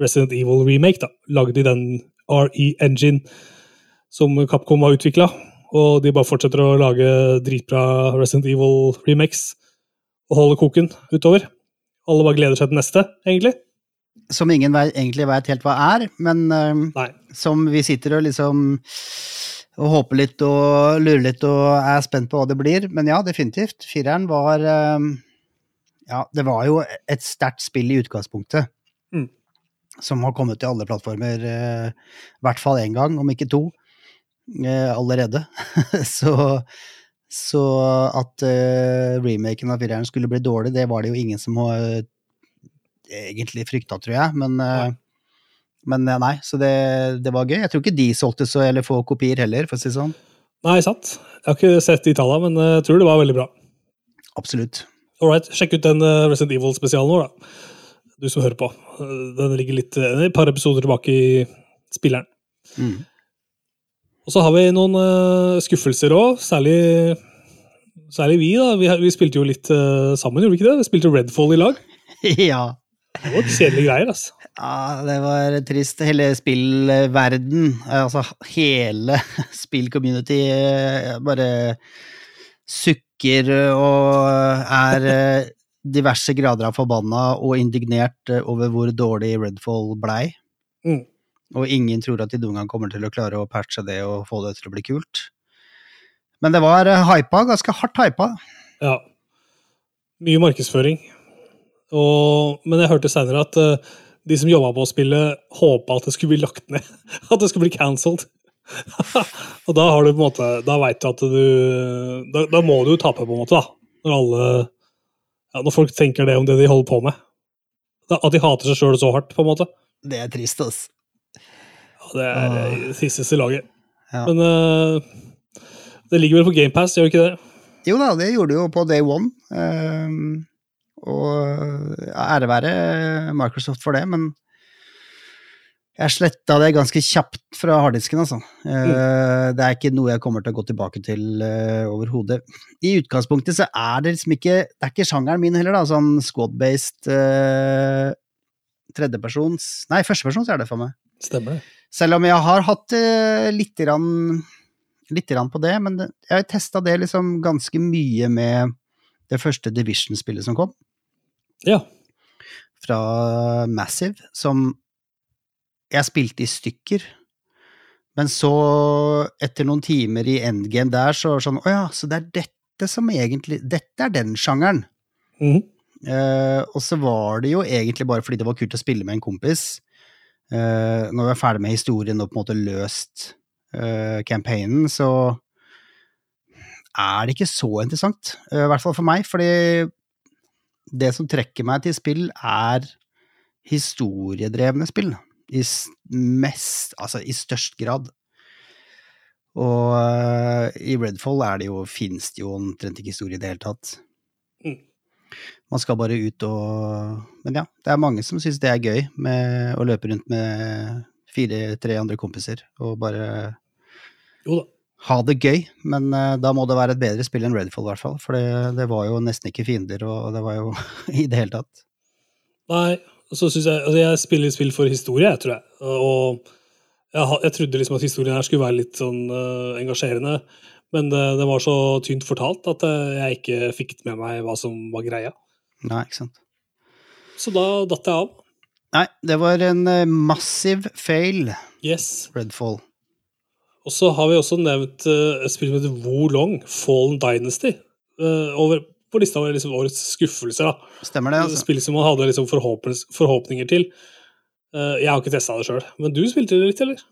Resident Evil remake, da, lagd i den RE Engine som Capcom har utvikla. Og de bare fortsetter å lage dritbra Resident Evil remakes og holde koken utover. Alle bare gleder seg til neste, egentlig. Som ingen egentlig veit helt hva er, men uh... Nei. Som vi sitter og liksom og håper litt og lurer litt og er spent på hva det blir. Men ja, definitivt. Fireren var eh, Ja, det var jo et sterkt spill i utgangspunktet. Mm. Som har kommet til alle plattformer, eh, i hvert fall én gang, om ikke to, eh, allerede. så, så at eh, remaken av fireren skulle bli dårlig, det var det jo ingen som egentlig frykta, tror jeg. Men Nei. Men eh, nei, så det, det var gøy. Jeg tror ikke de solgte så eller få kopier heller, for å si det sånn. Nei, sant. Jeg har ikke sett de tallene, men jeg tror det var veldig bra. Absolutt. All right, sjekk ut den eh, Resident Evil-spesialen vår, da. Du som hører på. Eh, Den ligger litt, eh, et par episoder tilbake i spilleren. Mm. Og så har vi noen eh, skuffelser òg, særlig, særlig vi. da. Vi, vi spilte jo litt eh, sammen, gjorde vi ikke det? Vi spilte Redfall i lag. ja. Det var kjedelige greier, altså. ja, det var trist. Hele spillverden, altså hele spill-community eh, bare sukker og er eh, diverse grader av forbanna og indignert eh, over hvor dårlig Redfall blei. Mm. Og ingen tror at de noen gang kommer til å klare å patche det og få det til å bli kult. Men det var hypa, ganske hardt hypa. Ja. Mye markedsføring. Og, men jeg hørte senere at uh, de som jobba på spillet, håpa at det skulle bli lagt ned. At det skulle bli cancelled. og da har du på en måte Da veit du at du da, da må du tape, på en måte, da. Når alle Ja, Når folk tenker det om det de holder på med. Da- At de hater seg sjøl så hardt, på en måte. Det er trist, ass. Ja, det er Ah. det tristeste laget. Ja. Men uh, det ligger vel på GamePass, gjør det ikke det? Jo da, det gjorde det jo på day one. ehm, og ære være Microsoft for det, men jeg sletta det ganske kjapt fra harddisken, altså. Mm. Det er ikke noe jeg kommer til å gå tilbake til uh, overhodet. I utgangspunktet så er det liksom ikke Det er ikke sjangeren min heller, da, sånn squad-based uh, tredjepersons Nei, førstepersons er det for meg. Stemmer. Selv om jeg har hatt uh, litt, grann, litt grann på det, men jeg har testa det liksom ganske mye med det første Division-spillet som kom, Ja. fra Massive, som jeg spilte i stykker. Men så, etter noen timer i endgame der, så var det sånn Å ja, så det er dette som egentlig Dette er den sjangeren. Mhm. uh, og så var det jo egentlig bare fordi det var kult å spille med en kompis. Uh, når vi er ferdig med historien og på en måte løst uh, campaignen, så er det ikke så interessant. I hvert fall for meg, fordi det som trekker meg til spill, er historiedrevne spill. I mest Altså i størst grad. Og uh, i Redfall er det jo, fins det jo omtrent ikke historie i det hele tatt. Mm. Man skal bare ut og Men ja, det er mange som syns det er gøy med å løpe rundt med fire-tre andre kompiser og bare Jo da. Ha det gøy. Men uh, da må det være et bedre spill enn Redfall, i hvert fall. For det, det var jo nesten ikke fiender, og det var jo i det hele tatt. Nei, så syns jeg altså Jeg spiller spill for historie, jeg, tror jeg. Og jeg, jeg trodde liksom at historien her skulle være litt sånn uh, engasjerende, men det, det var så tynt fortalt at eh, jeg ikke fikk med meg hva som var greia. Nei, ikke sant. Så da datt jeg av. Nei, det var en massiv fail, Yes. Redfall. Og så har vi også nevnt eh, et spill som heter Wo Long, Fallen Dynasty. eh, over, på lista over liksom årets skuffelser. da. Stemmer det, altså? Spill som man hadde liksom forhåpninger til. Eh, jeg har ikke testa det sjøl, men du spilte det litt, eller?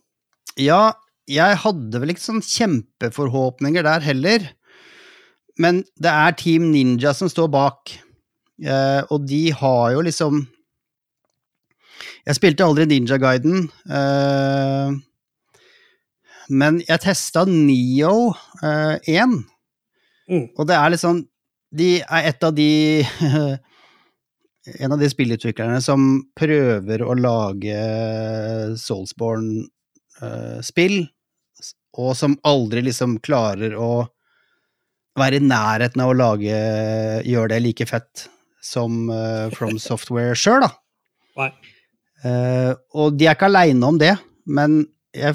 Ja, jeg hadde vel ikke sånn kjempeforhåpninger der heller. Men det er Team Ninja som står bak, eh, og de har jo liksom Jeg spilte aldri Ninja-guiden, eh, men jeg testa Neo eh, 1, Mm. og det er sånn De er et av de En av de spillutviklerne som prøver å lage Soulsborne-spill, og som aldri liksom klarer å være i nærheten av å lage gjøre det like fett som uh, From Software sjøl, da. Eh, og de er ikke aleine om det, men jeg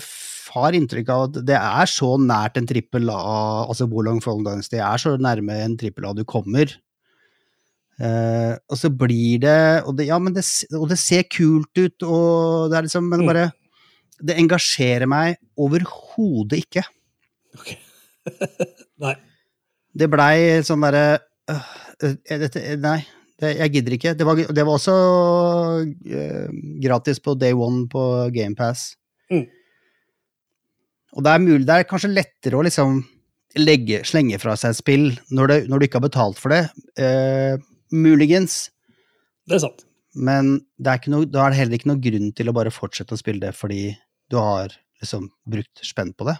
har inntrykk av at det er så nært en trippel A, altså Bolong Fallen Dynasty er så nærme en trippel A du kommer. Eh, og så blir det og, det ja, men det og det ser kult ut, og det er liksom Men Mm. bare Det engasjerer meg overhodet ikke. Ok. Nei. Det blei sånn derre øh, øh, Nei, det, jeg gidder ikke. Det var, det var også øh, gratis på day one på GamePass. Mm. Og det er mulig Det er kanskje lettere å liksom legge, slenge fra seg et spill når, det, når du ikke har betalt for det. Eh, muligens. Det er sant. Men det er ikke noe, da er det heller ikke noen grunn til å bare fortsette å spille det fordi du har liksom brukt spenn på det.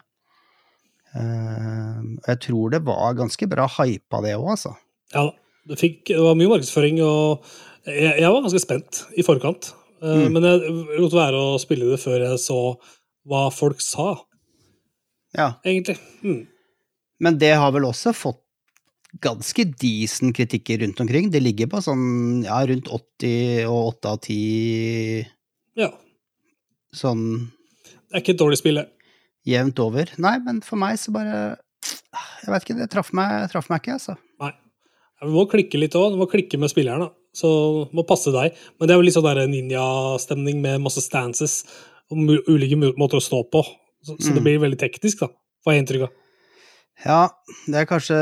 Eh, og jeg tror det var ganske bra hypa, det òg, altså. Ja. Det, fikk, det var mye markedsføring, og jeg, jeg var ganske spent i forkant. Eh, Mm. Men jeg lot være å spille det før jeg så hva folk sa, Ja. egentlig. Mm. Men det har vel også fått ganske decent kritikker rundt omkring. Det ligger på sånn ja, rundt 80 og 8 av 10 Ja. sånn Det er ikke et dårlig spill, det. jevnt over. Nei, men for meg så bare Jeg vet ikke, det traff meg, traff meg ikke, altså. Nei. Du må klikke litt òg. Du må klikke med spilleren, da. Så må passe deg. Men det er vel litt sånn ninja-stemning med masse stances og ulike måter å stå på. Så, så det Mm. blir veldig teknisk, da. Får jeg inntrykk av. Ja, det er kanskje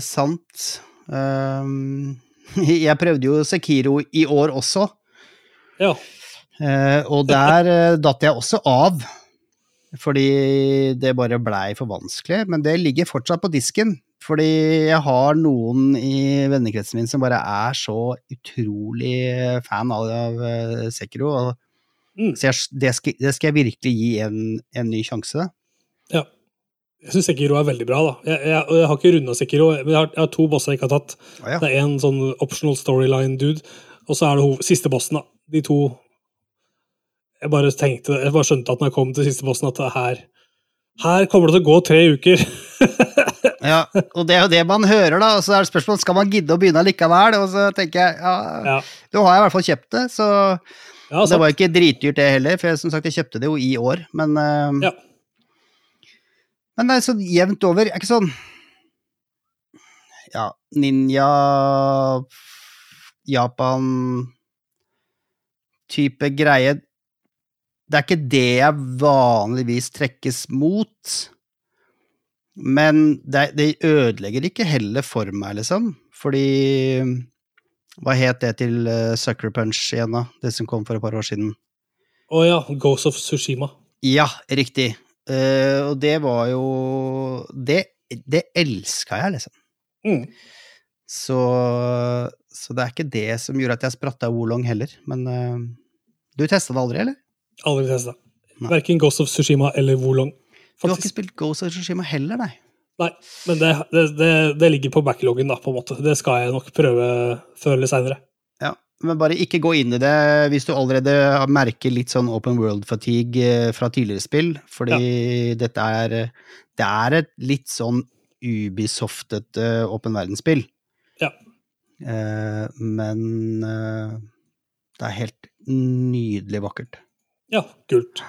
sant. Um, jeg prøvde jo Sekiro i år også, Ja. Uh, og der uh, datt jeg også av. Fordi det bare blei for vanskelig. Men det ligger fortsatt på disken. Fordi jeg har noen i vennekretsen min som bare er så utrolig fan av, av uh, Sekiro. Og, Mm. Så jeg, det, skal, det skal jeg virkelig gi en, en ny sjanse. Ja. Jeg syns Sekiro er veldig bra. da. Jeg, jeg, jeg har ikke runda Sekiro, men jeg har, har to bosser jeg ikke har tatt. Å ja. Det er en sånn optional storyline-dude, og så er det ho siste bossen. da. De to Jeg bare tenkte, jeg bare skjønte at når jeg kom til siste bossen, at det her her kommer det til å gå tre uker. Ja, og det er jo det man hører, da. Så er det spørsmål skal man gidde å begynne likevel. Og så tenker jeg ja, ja. nå har jeg i hvert fall kjøpt det, så Ja, Det var ikke dritdyrt, det heller, for jeg, som sagt, jeg kjøpte det jo i år. Men, uh, Ja. men det er så jevnt over. Er ikke sånn Ja, ninja Japan-type greie. Det er ikke det jeg vanligvis trekkes mot. Men det, det ødelegger ikke heller for meg, liksom. Fordi Hva het det til uh, Sucker Punch igjen, da? Det som kom for et par år siden. Å ja. Ghost of Sushima. Ja, riktig. Uh, og det var jo Det, det elska jeg, liksom. Mm. Så, så det er ikke det som gjorde at jeg spratt av Wolong heller. Men uh, du testa det aldri, eller? Aldri testa. Verken Ghost of Sushima eller Wolong. Du har ikke spilt Ghost of Tsushima heller, nei? Nei, men det, det, det, ligger på backloggen, da, på en måte. Det skal jeg nok prøve før eller seinere. Ja, men bare ikke gå inn i det hvis du allerede merker litt sånn open world-fatigue eh, fra tidligere spill, fordi dette er Det er et litt sånn Ubisoftet eh, åpen verdensspill. Ja. Eh, men eh, det er helt nydelig vakkert. Ja, kult.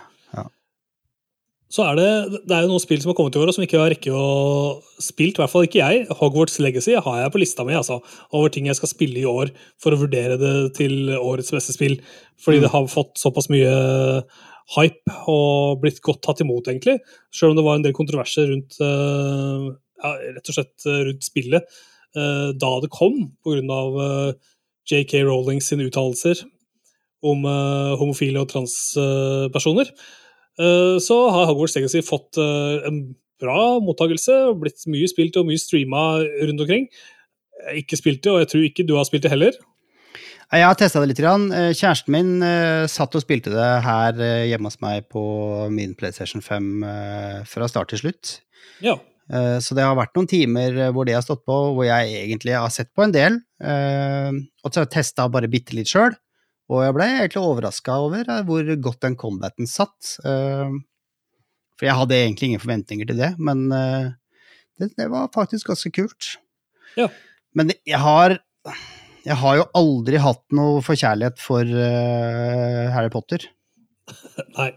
Så er det, det er jo noen spill som har kommet i år, og som ikke har rekket å spilt, i hvert fall ikke jeg. Hogwarts Legacy har jeg på lista mi, altså, over ting jeg skal spille i år for å vurdere det til årets beste spill. Fordi Mm. det har fått såpass mye hype og blitt godt tatt imot, egentlig. Selv om det var en del kontroverser rundt, eh, ja, rett og slett eh, rundt spillet eh, da det kom, eh, JK Rowling sine uttalelser om homofile og transpersoner, så har Hogwarts Legacy fått eh, en bra mottakelse blitt mye spilt og mye streama rundt omkring. Ikke spilt det, og jeg tror ikke du har spilt det heller. Jeg har testa det litt. Eh, Kjæresten min eh, satt og spilte det her eh, hjemme hos meg på min PlayStation 5 eh, fra start til slutt. Ja. Eh, Så det har vært noen timer eh, hvor det har stått på, hvor jeg egentlig har sett på en del. eh, Og så har jeg testa bare bitte litt sjøl, og jeg ble egentlig overraska over eh, hvor godt den combaten satt. Eh, For jeg hadde egentlig ingen forventninger til det, men eh, det, det var faktisk ganske kult. Ja. Men jeg har jeg har jo aldri hatt noe forkjærlighet for Harry Potter. Nei.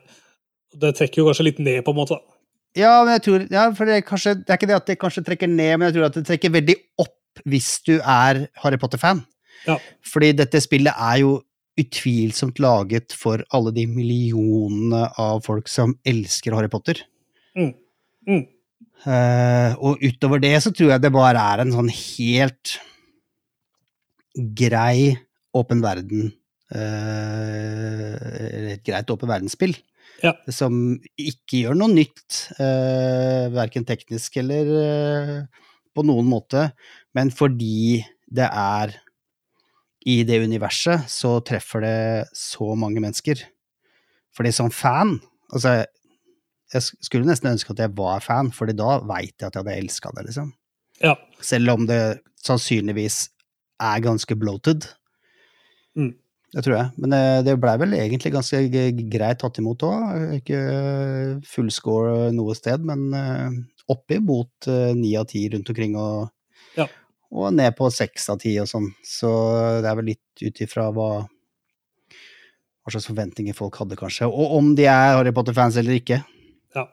Det trekker jo kanskje litt ned, på en måte. da. Ja, men jeg tror, ja, for det er, kanskje, det er ikke det at det kanskje trekker ned, men jeg tror at det trekker veldig opp hvis du er Harry Potter-fan. Ja. Fordi dette spillet er jo utvilsomt laget for alle de millionene av folk som elsker Harry Potter. Mm. Mm. Uh, og utover det så tror jeg det bare er en sånn helt grei åpen verden uh, Et greit åpen verdensspill. Ja. Som ikke gjør noe nytt, uh, verken teknisk eller uh, på noen måte, men fordi det er i det universet, så treffer det så mange mennesker. Fordi som fan Altså, jeg skulle nesten ønske at jeg var fan, fordi da veit jeg at jeg hadde elska det, liksom. Ja. Selv om det sannsynligvis er ganske bloated. Mm. Det tror jeg. Men eh, det blei vel egentlig ganske greit tatt imot òg. Ikke full score noe sted, men eh, oppimot eh, ni av ti rundt omkring, og, Ja. Og ned på seks av ti og sånn. Så det er vel litt ut ifra hva hva slags forventninger folk hadde, kanskje. Og om de er Harry Potter-fans eller ikke. Ja.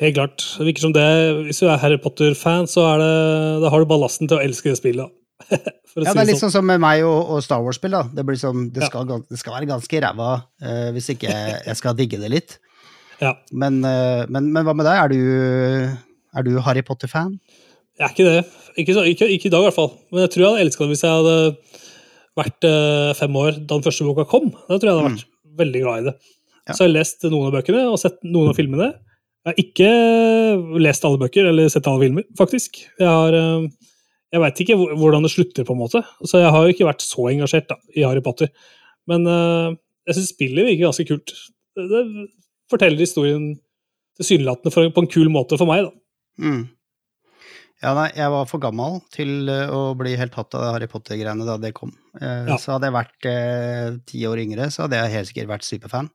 Helt klart. Det virker som det, Hvis du er Harry Potter-fan, så det, da har du ballasten til å elske det spillet. Ja, si det er litt sånn som med meg og, og Star Wars-spill. da. Det, blir sånn, det, skal, ja. det skal være ganske ræva uh, hvis ikke jeg, jeg skal digge det litt. Ja. Men, uh, men, men hva med deg? Er du, er du Harry Potter-fan? Jeg er ikke det. Ikke, så, ikke, ikke i dag, i hvert fall. Men jeg tror jeg hadde elska det hvis jeg hadde vært eh, fem år da den første boka kom. Da tror jeg jeg hadde vært veldig glad i det. Ja. Så har lest noen av bøkene og sett noen av filmene. Jeg har ikke lest alle bøker eller sett alle filmer, faktisk. Jeg har eh, Jeg veit ikke hvordan det slutter, på en måte. Så jeg har jo ikke vært så engasjert da, i Harry Potter. Men uh, jeg syns spillet virker ganske kult. Det, det forteller historien tilsynelatende på en kul måte for meg, da. Mm. Ja, nei, jeg var for gammel til eh, å bli helt tatt av Harry Potter-greiene da det kom. Eh, Ja. Så hadde jeg vært eh, ti år yngre, så hadde jeg helt sikkert vært superfan.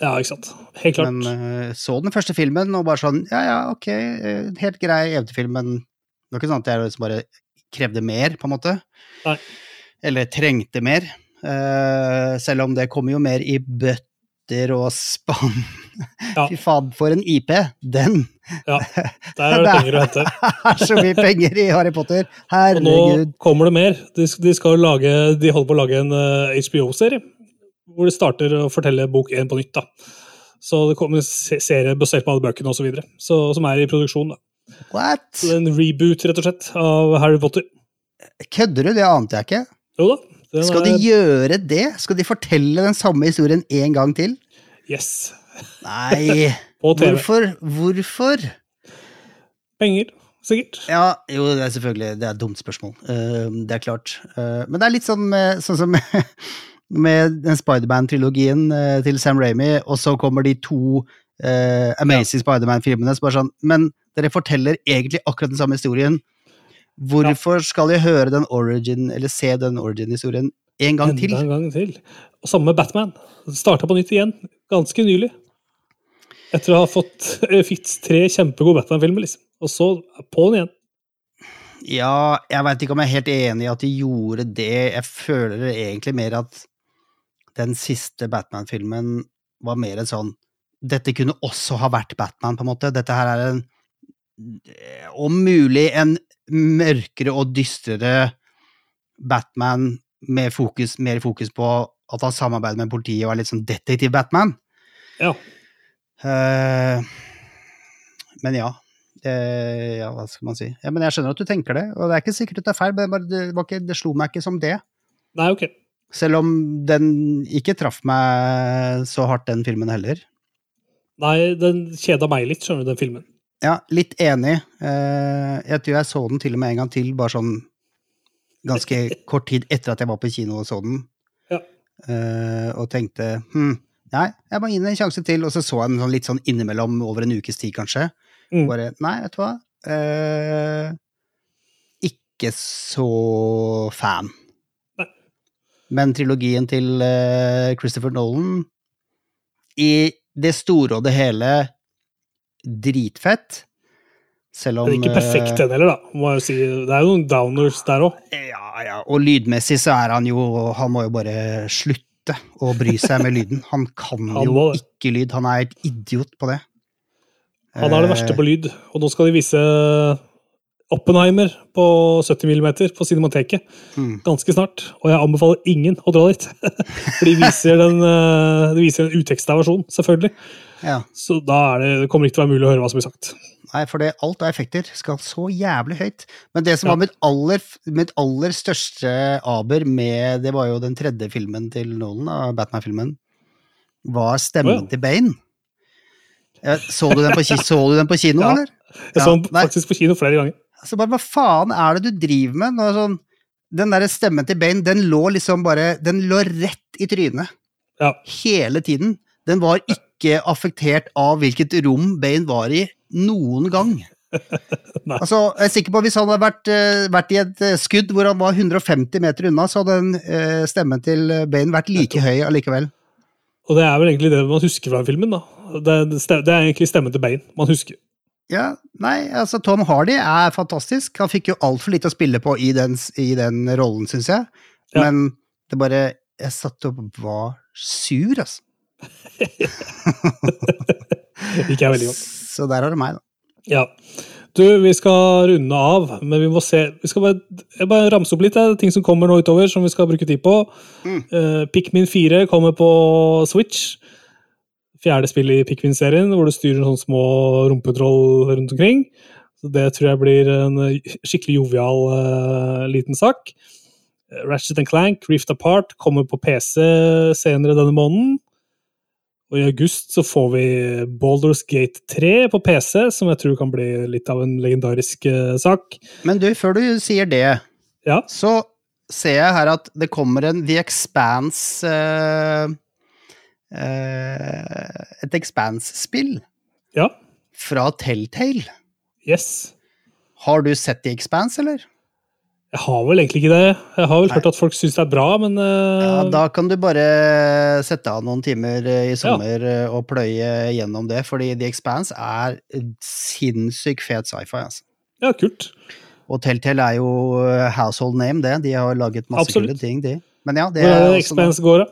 Ja, ikke sant. Helt klart. Men eh, så den første filmen og bare sånn Ja, ja, ok, eh, helt grei eventyrfilm, men det var ikke sånn at jeg liksom bare krevde mer, på en måte. Nei. Eller trengte mer. Eh, selv om det kommer jo mer i bøtter og spann. Ja. Fy faen, for en IP! Den Ja, der er det penger å hente. Det er så mye penger i Harry Potter! Og nå kommer det mer. De, de, lage, de holder på å lage en uh, HBO-serie, hvor de starter å fortelle bok én på nytt. da. Så det kommer en serie basert på alle bøkene osv., som er i produksjon. da. What? Så en reboot, rett og slett, av Harry Potter. Kødder du? Det ante jeg ikke. Jo da. Skal de er- gjøre det? Skal de fortelle den samme historien en gang til? Yes. Nei, hvorfor? Hvorfor? Penger, sikkert. Ja, jo, det er selvfølgelig det er et dumt spørsmål. Eh, det er klart. Eh, men det er litt sånn, med, sånn som med, den Spiderman-trilogien eh, til Sam Ramy, og så kommer de to Amazing Amazing Spiderman-filmene. Så bare sånn, men dere forteller egentlig akkurat den samme historien. Hvorfor skal jeg høre den origin, eller se den origin-historien en gang til? Enda en gang til. Og samme med Batman. Starta på nytt igjen, ganske nylig. Etter å ha fått eh, fikk tre kjempegode Batman-filmer, liksom. Og så på'n igjen. Ja, jeg veit ikke om jeg er helt enig i at de gjorde det. Jeg føler egentlig mer at den siste Batman-filmen var mer en sånn Dette kunne også ha vært Batman, på en måte. Dette her er en Om mulig en mørkere og dystrere Batman med fokus, mer fokus på at han samarbeider med politiet og er litt sånn detektiv-Batman. Ja. Eh, men ja. Ja, hva skal man si. Ja, men jeg skjønner at du tenker det, og det er ikke sikkert at det er feil, men det, var ikke, det slo meg ikke som det. Nei, ok. Selv om den ikke traff meg så hardt, den filmen heller. Nei, den kjeda meg litt, skjønner du, den filmen. Ja, litt enig. Eh, jeg tror jeg så den til og med en gang til, bare sånn ganske kort tid etter at jeg var på kino og så den. Ja. Eh, og tenkte hm, nei, jeg må gi den en sjanse til. Og så så jeg den sånn litt sånn innimellom, over en ukes tid kanskje. Mm. Bare nei, vet du hva. Eh, ikke så fan. Nei. Men trilogien til eh, Christopher Nolan, i det store og det hele, dritfett. Selv om Det er ikke perfekt, den heller, da. Må jeg si. Det er jo noen downers der òg. Ja, ja. Og lydmessig så er han jo Han må jo bare slutte å bry seg med lyden. Han kan Han jo må ikke lyd. Han er et idiot på det. Han er det verste på lyd. Og nå skal de vise Oppenheimer på 70 mm på Cinemateket Mm. ganske snart. Og jeg anbefaler ingen å dra dit. For de viser, den, eh, de viser en uteksta versjon, selvfølgelig. Ja. Så da er det, det kommer ikke til å være mulig å høre hva som blir sagt. Nei, for det, alt av effekter skal så jævlig høyt. Men det som Ja. var mitt aller, mitt aller største aber med Det var jo den tredje filmen til Nolan, Batman-filmen, var stemmen oh, ja. til Bane. Så du den på, så du den på kino, Ja. eller? Jeg så den faktisk på kino flere ganger. Altså bare, hva faen er det du driver med? Nå, sånn, den derre stemmen til Bane, den lå liksom bare Den lå rett i trynet. Ja. Hele tiden. Den var ikke affektert av hvilket rom Bane var i, noen gang. Altså, jeg er sikker på at Hvis han hadde vært, eh, vært i et eh, skudd hvor han var 150 meter unna, så hadde den eh, stemmen til eh, Bane vært like høy allikevel. Og det er vel egentlig det man husker fra filmen. da. Det, det det er egentlig stemmen til Bane man husker. Ja, nei, altså Tom Hardy er fantastisk. Han fikk jo altfor lite å spille på i den, i den rollen, syns jeg. Ja. Men det bare Jeg satt og var sur, altså. Liker jeg veldig godt. Så der har du meg, da. Ja. Du, vi skal runde av, men vi må se vi skal bare, Jeg bare ramse opp litt det er ting som kommer nå utover, som vi skal bruke tid på. Mm. Uh, Pikmin 4 kommer på Switch. Fjerde spill i Pikmin-serien, hvor du styrer sånne små rumpetroll rundt omkring. Så Det tror jeg blir en skikkelig jovial uh, liten sak. Ratchet and Clank, Rift Apart, kommer på PC senere denne måneden. Og i august så får vi Baldur's Gate 3 på PC, som jeg tror kan bli litt av en legendarisk uh, sak. Men du, før du sier det, Ja, så ser jeg her at det kommer en The Expanse uh, uh, Et Expanse-spill ja, fra Telltale. yes. Har du sett The Expanse, eller? Jeg har vel egentlig ikke det. Jeg har vel Nei. hørt at folk syns det er bra, men uh, Ja, da kan du bare sette av noen timer eh, i sommer ja. og pløye gjennom det, fordi The Expanse er sinnssykt fet sci-fi. Altså. ja, kult. Og Telltale er jo eh, household name, det. De har laget masse Absolutt. kule ting, de. Men ja, det er er Expanse går, da?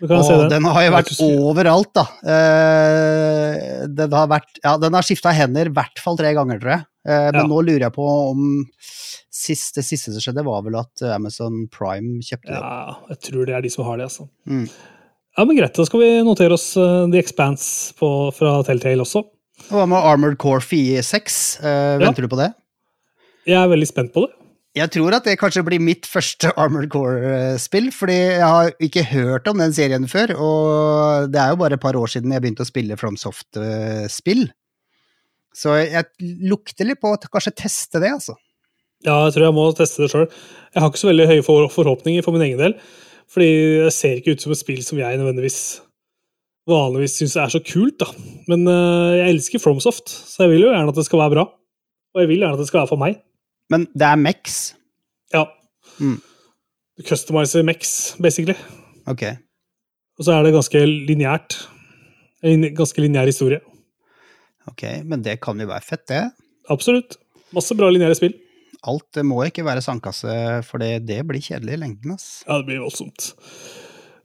Du kan se Og den. den har jo vært overalt, da. Uh, den har vært Ja, den har skifta hender i hvert fall tre ganger, tror jeg. Eh, men Ja. nå lurer jeg på om sist, Det siste som skjedde, var vel at Amazon Prime kjøpte det. Ja, jeg tror det er de som har det, altså. Mm. Ja, men greit, da skal vi notere oss uh, The Expanse på, fra Telltale også. Hva med Armored Core 4.6? Uh, venter du på det? Jeg er veldig spent på det. Jeg tror at det kanskje blir mitt første Armored Core-spill, fordi jeg har ikke hørt om den serien før, og det er jo bare et par år siden jeg begynte å spille FromSoft-spill. Så jeg lukter litt på å kanskje teste det, altså. Ja, jeg tror jeg må teste det sjøl. Jeg har ikke så veldig høye forhåpninger for min egen del. Fordi det ser ikke ut som et spill som jeg nødvendigvis vanligvis syns er så kult, da. Men eh, jeg elsker Fromsoft, så jeg vil jo gjerne at det skal være bra. Og jeg vil gjerne at det skal være for meg. Men det er Mex. Ja. Mm. Du customizer Mex, basically. Ok. Og så er det ganske lineært. En ganske lineær historie. Ok, men det kan jo være fett, det. Absolutt. Masse bra lineære spill. Alt må ikke være sandkasse, for det, det blir kjedelig i lengden, ass. Ja, det blir voldsomt.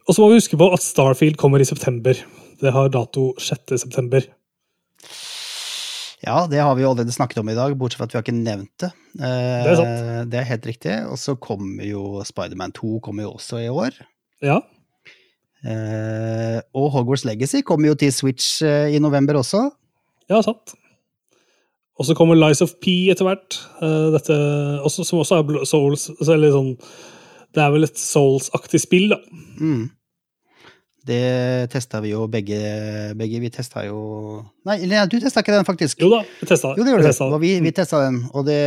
Og så må vi huske på at Starfield kommer i september. Det har dato 6. september. Ja, det har vi jo allerede snakket om i dag, bortsett fra at vi har ikke nevnt det. Eh, Det er sant. Det er helt riktig. Og så kommer jo Spiderman 2 kommer jo også i år. Ja, Eh, og Hogwarts Legacy kommer jo til Switch eh, i november også. Ja sant. Og så kommer Lies of P etter hvert. Uh, dette, også, som også er Souls altså, Eller sånn Det er vel et Souls-aktig spill, da. Mm. Det testa vi jo begge, begge. Vi testa jo Nei, du testa ikke den, faktisk. Jo da, vi testa den. Jo, det gjorde Vi du. Og vi, vi testa den, og det,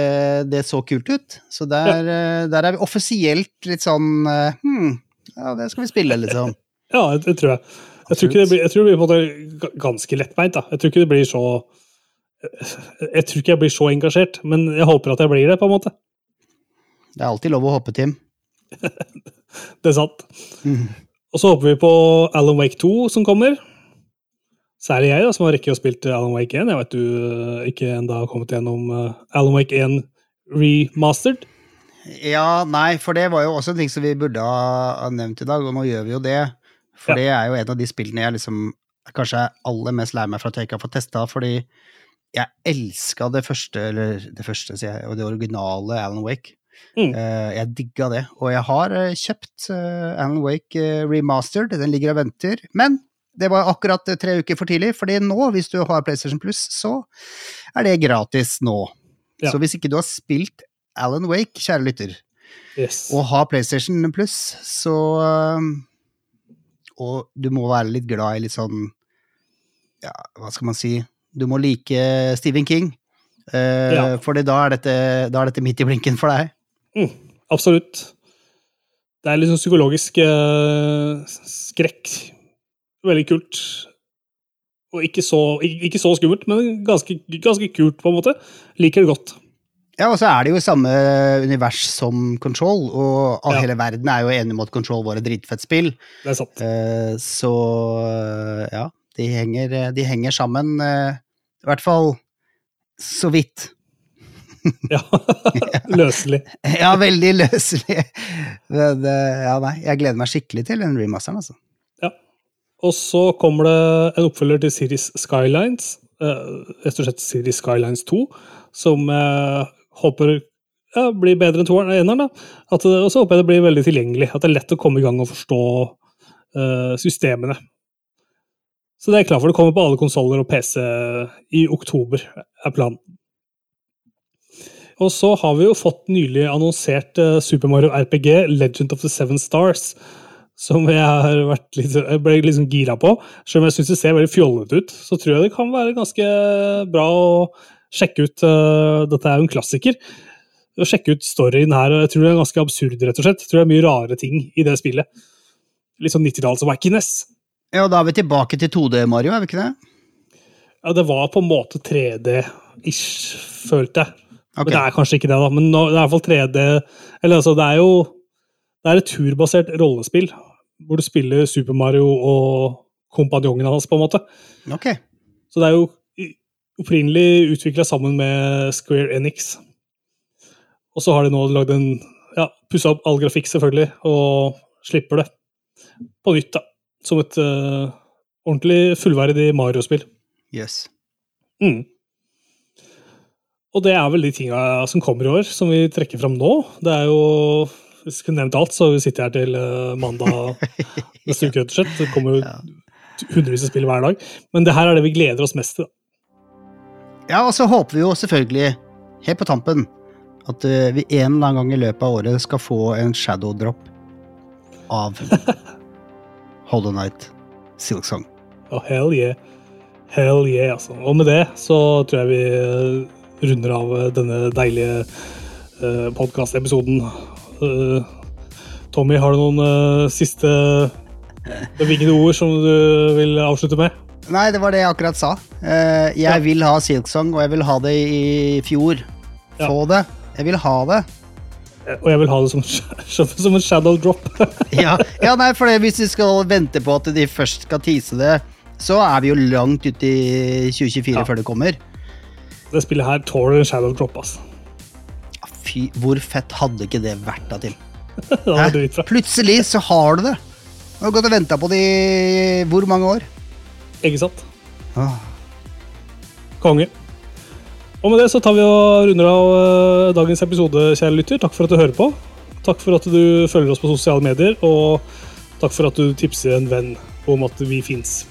det så kult ut. Så der, ja. der er vi offisielt litt sånn eh, Hm, ja, det skal vi spille, liksom. Ja, det, det tror jeg. Jeg tror, blir, jeg tror det blir på en måte ganske lettbeint. da. Jeg tror ikke det blir så Jeg tror ikke jeg blir så engasjert, men jeg håper at jeg blir det, på en måte. Det er alltid lov å hoppe, Tim. Det er sant. Mm. Og så håper vi på Alan Wake 2 som kommer. Særlig jeg, da, som har rekke å spilt Alan Wake 1. Jeg vet du eh, ikke enda har kommet gjennom eh, Alan Wake 1 remastered. Ja, nei, for det var jo også en ting som vi burde ha nevnt i dag, og nå gjør vi jo det. For Ja. det er jo en av de spillene jeg liksom kanskje er aller mest lei meg for at jeg ikke har fått testa, fordi jeg elska det første, eller det første, sier jeg, og det originale Alan Wake. Mm. Uh, jeg digga det, og jeg har uh, kjøpt uh, Alan Wake remastered, den ligger og venter, men det var akkurat tre uker for tidlig, fordi nå, hvis du har PlayStation Plus, så er det gratis nå. Ja. Så hvis ikke du har spilt Alan Wake, kjære lytter, Yes. og har PlayStation Plus, så Og du må være litt glad i litt sånn Ja, hva skal man si? Du må like Stephen King. Uh, Ja. Fordi da er, dette, da er dette midt i blinken for deg. Mm, absolutt. Det er litt sånn psykologisk uh, skrekk. Veldig kult. Og ikke så, ikke, ikke så skummelt, men ganske, ganske kult, på en måte. Liker det godt. Ja, og så er det jo samme univers som Control, og all Ja. hele verden er jo enig om at Control var et dritfett spill. Det er sant. Uh, så eh, ja, de henger, de henger sammen, Uh, i hvert fall så vidt. Ja. Løselig. Ja, veldig løselig. Men, uh, ja, nei, jeg gleder meg skikkelig til den remasteren, altså. Ja. Og så kommer det en oppfølger til Series Skylines, eh, rett og slett Series Skylines 2, som håper ja, blir bedre enn toeren, eneren. da. At Og så håper jeg det blir veldig tilgjengelig, at det er lett å komme i gang og forstå uh, systemene. Så det er klart for. Det kommer på alle konsoller og PC i oktober, er planen. Og så har vi jo fått nylig annonsert uh, Super Mario RPG Legend of the Seven Stars, som jeg har vært litt, jeg ble sånn gira på. Selv om jeg syns det ser veldig fjollete ut, så tror jeg det kan være ganske bra å sjekke ut. Uh, dette er jo en klassiker. Sjekke ut storyen her, og jeg tror det er ganske absurd, rett og slett. Jeg tror det er mye rare ting i det spillet. Litt sånn 90-talls-wackiness. Ja, og da er vi tilbake til 2D, Mario, er vi ikke det? Ja, det var på en måte 3D-ish, følte jeg. Okay. Men det er kanskje ikke det, da. Men nå, det er i hvert fall 3D Eller altså, det er jo Det er et turbasert rollespill hvor du spiller Super Mario og kompanjongene hans, på en måte. Okay. Så det er jo opprinnelig utvikla sammen med Square Enix. Og så har de nå lagd en Ja, pussa opp all grafikk, selvfølgelig, og slipper det på nytt, da. Som et uh, ordentlig fullverdig Mario-spill. Yes. Mm. Og det er vel de tinga som kommer i år, som vi trekker fram nå. Det er jo Hvis vi skulle nevnt alt, så vi jeg her til eh, mandag neste uke, rett og slett. Det kommer jo hundrevis av spill hver dag. Men det her er det vi gleder oss mest til. da. Ja, og så håper vi jo selvfølgelig, helt på tampen, at uh, vi en eller annen gang i løpet av året skal få en shadow drop av Hollow Night Silk Song. Oh, hell yeah. Hell yeah, altså. Og med det så tror jeg vi eh, runder av eh, denne deilige uh, podkastepisoden. Uh, Tommy, har du noen uh, siste bevingede ord som du vil avslutte med? Nei, det var det jeg akkurat sa. Uh, jeg Ja. vil ha Silksong, og jeg vil ha det i fjor. Ja. Få det. Jeg vil ha det. Eh, Og jeg vil ha det som, som en shadow drop. Ja, ja nei, for det, hvis vi skal vente på at de først skal tease det, så er vi jo langt ute i 2024 Ja. før det kommer. Det spillet her tåler en shadow drop, altså. Fy, hvor fett hadde ikke det vært da til? Det. Plutselig så har du det. Du har gått og venta på det i hvor mange år? Ikke sant? Ah. Konge. Og med det så tar vi og runder av eh, dagens episode, kjære lytter. Takk for at du hører på. Takk for at du følger oss på sosiale medier, og takk for at du tipser en venn om at vi fins.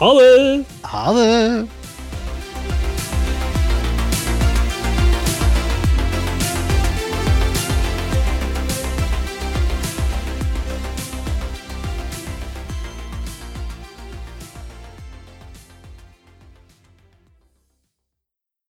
Ha det! Ha det!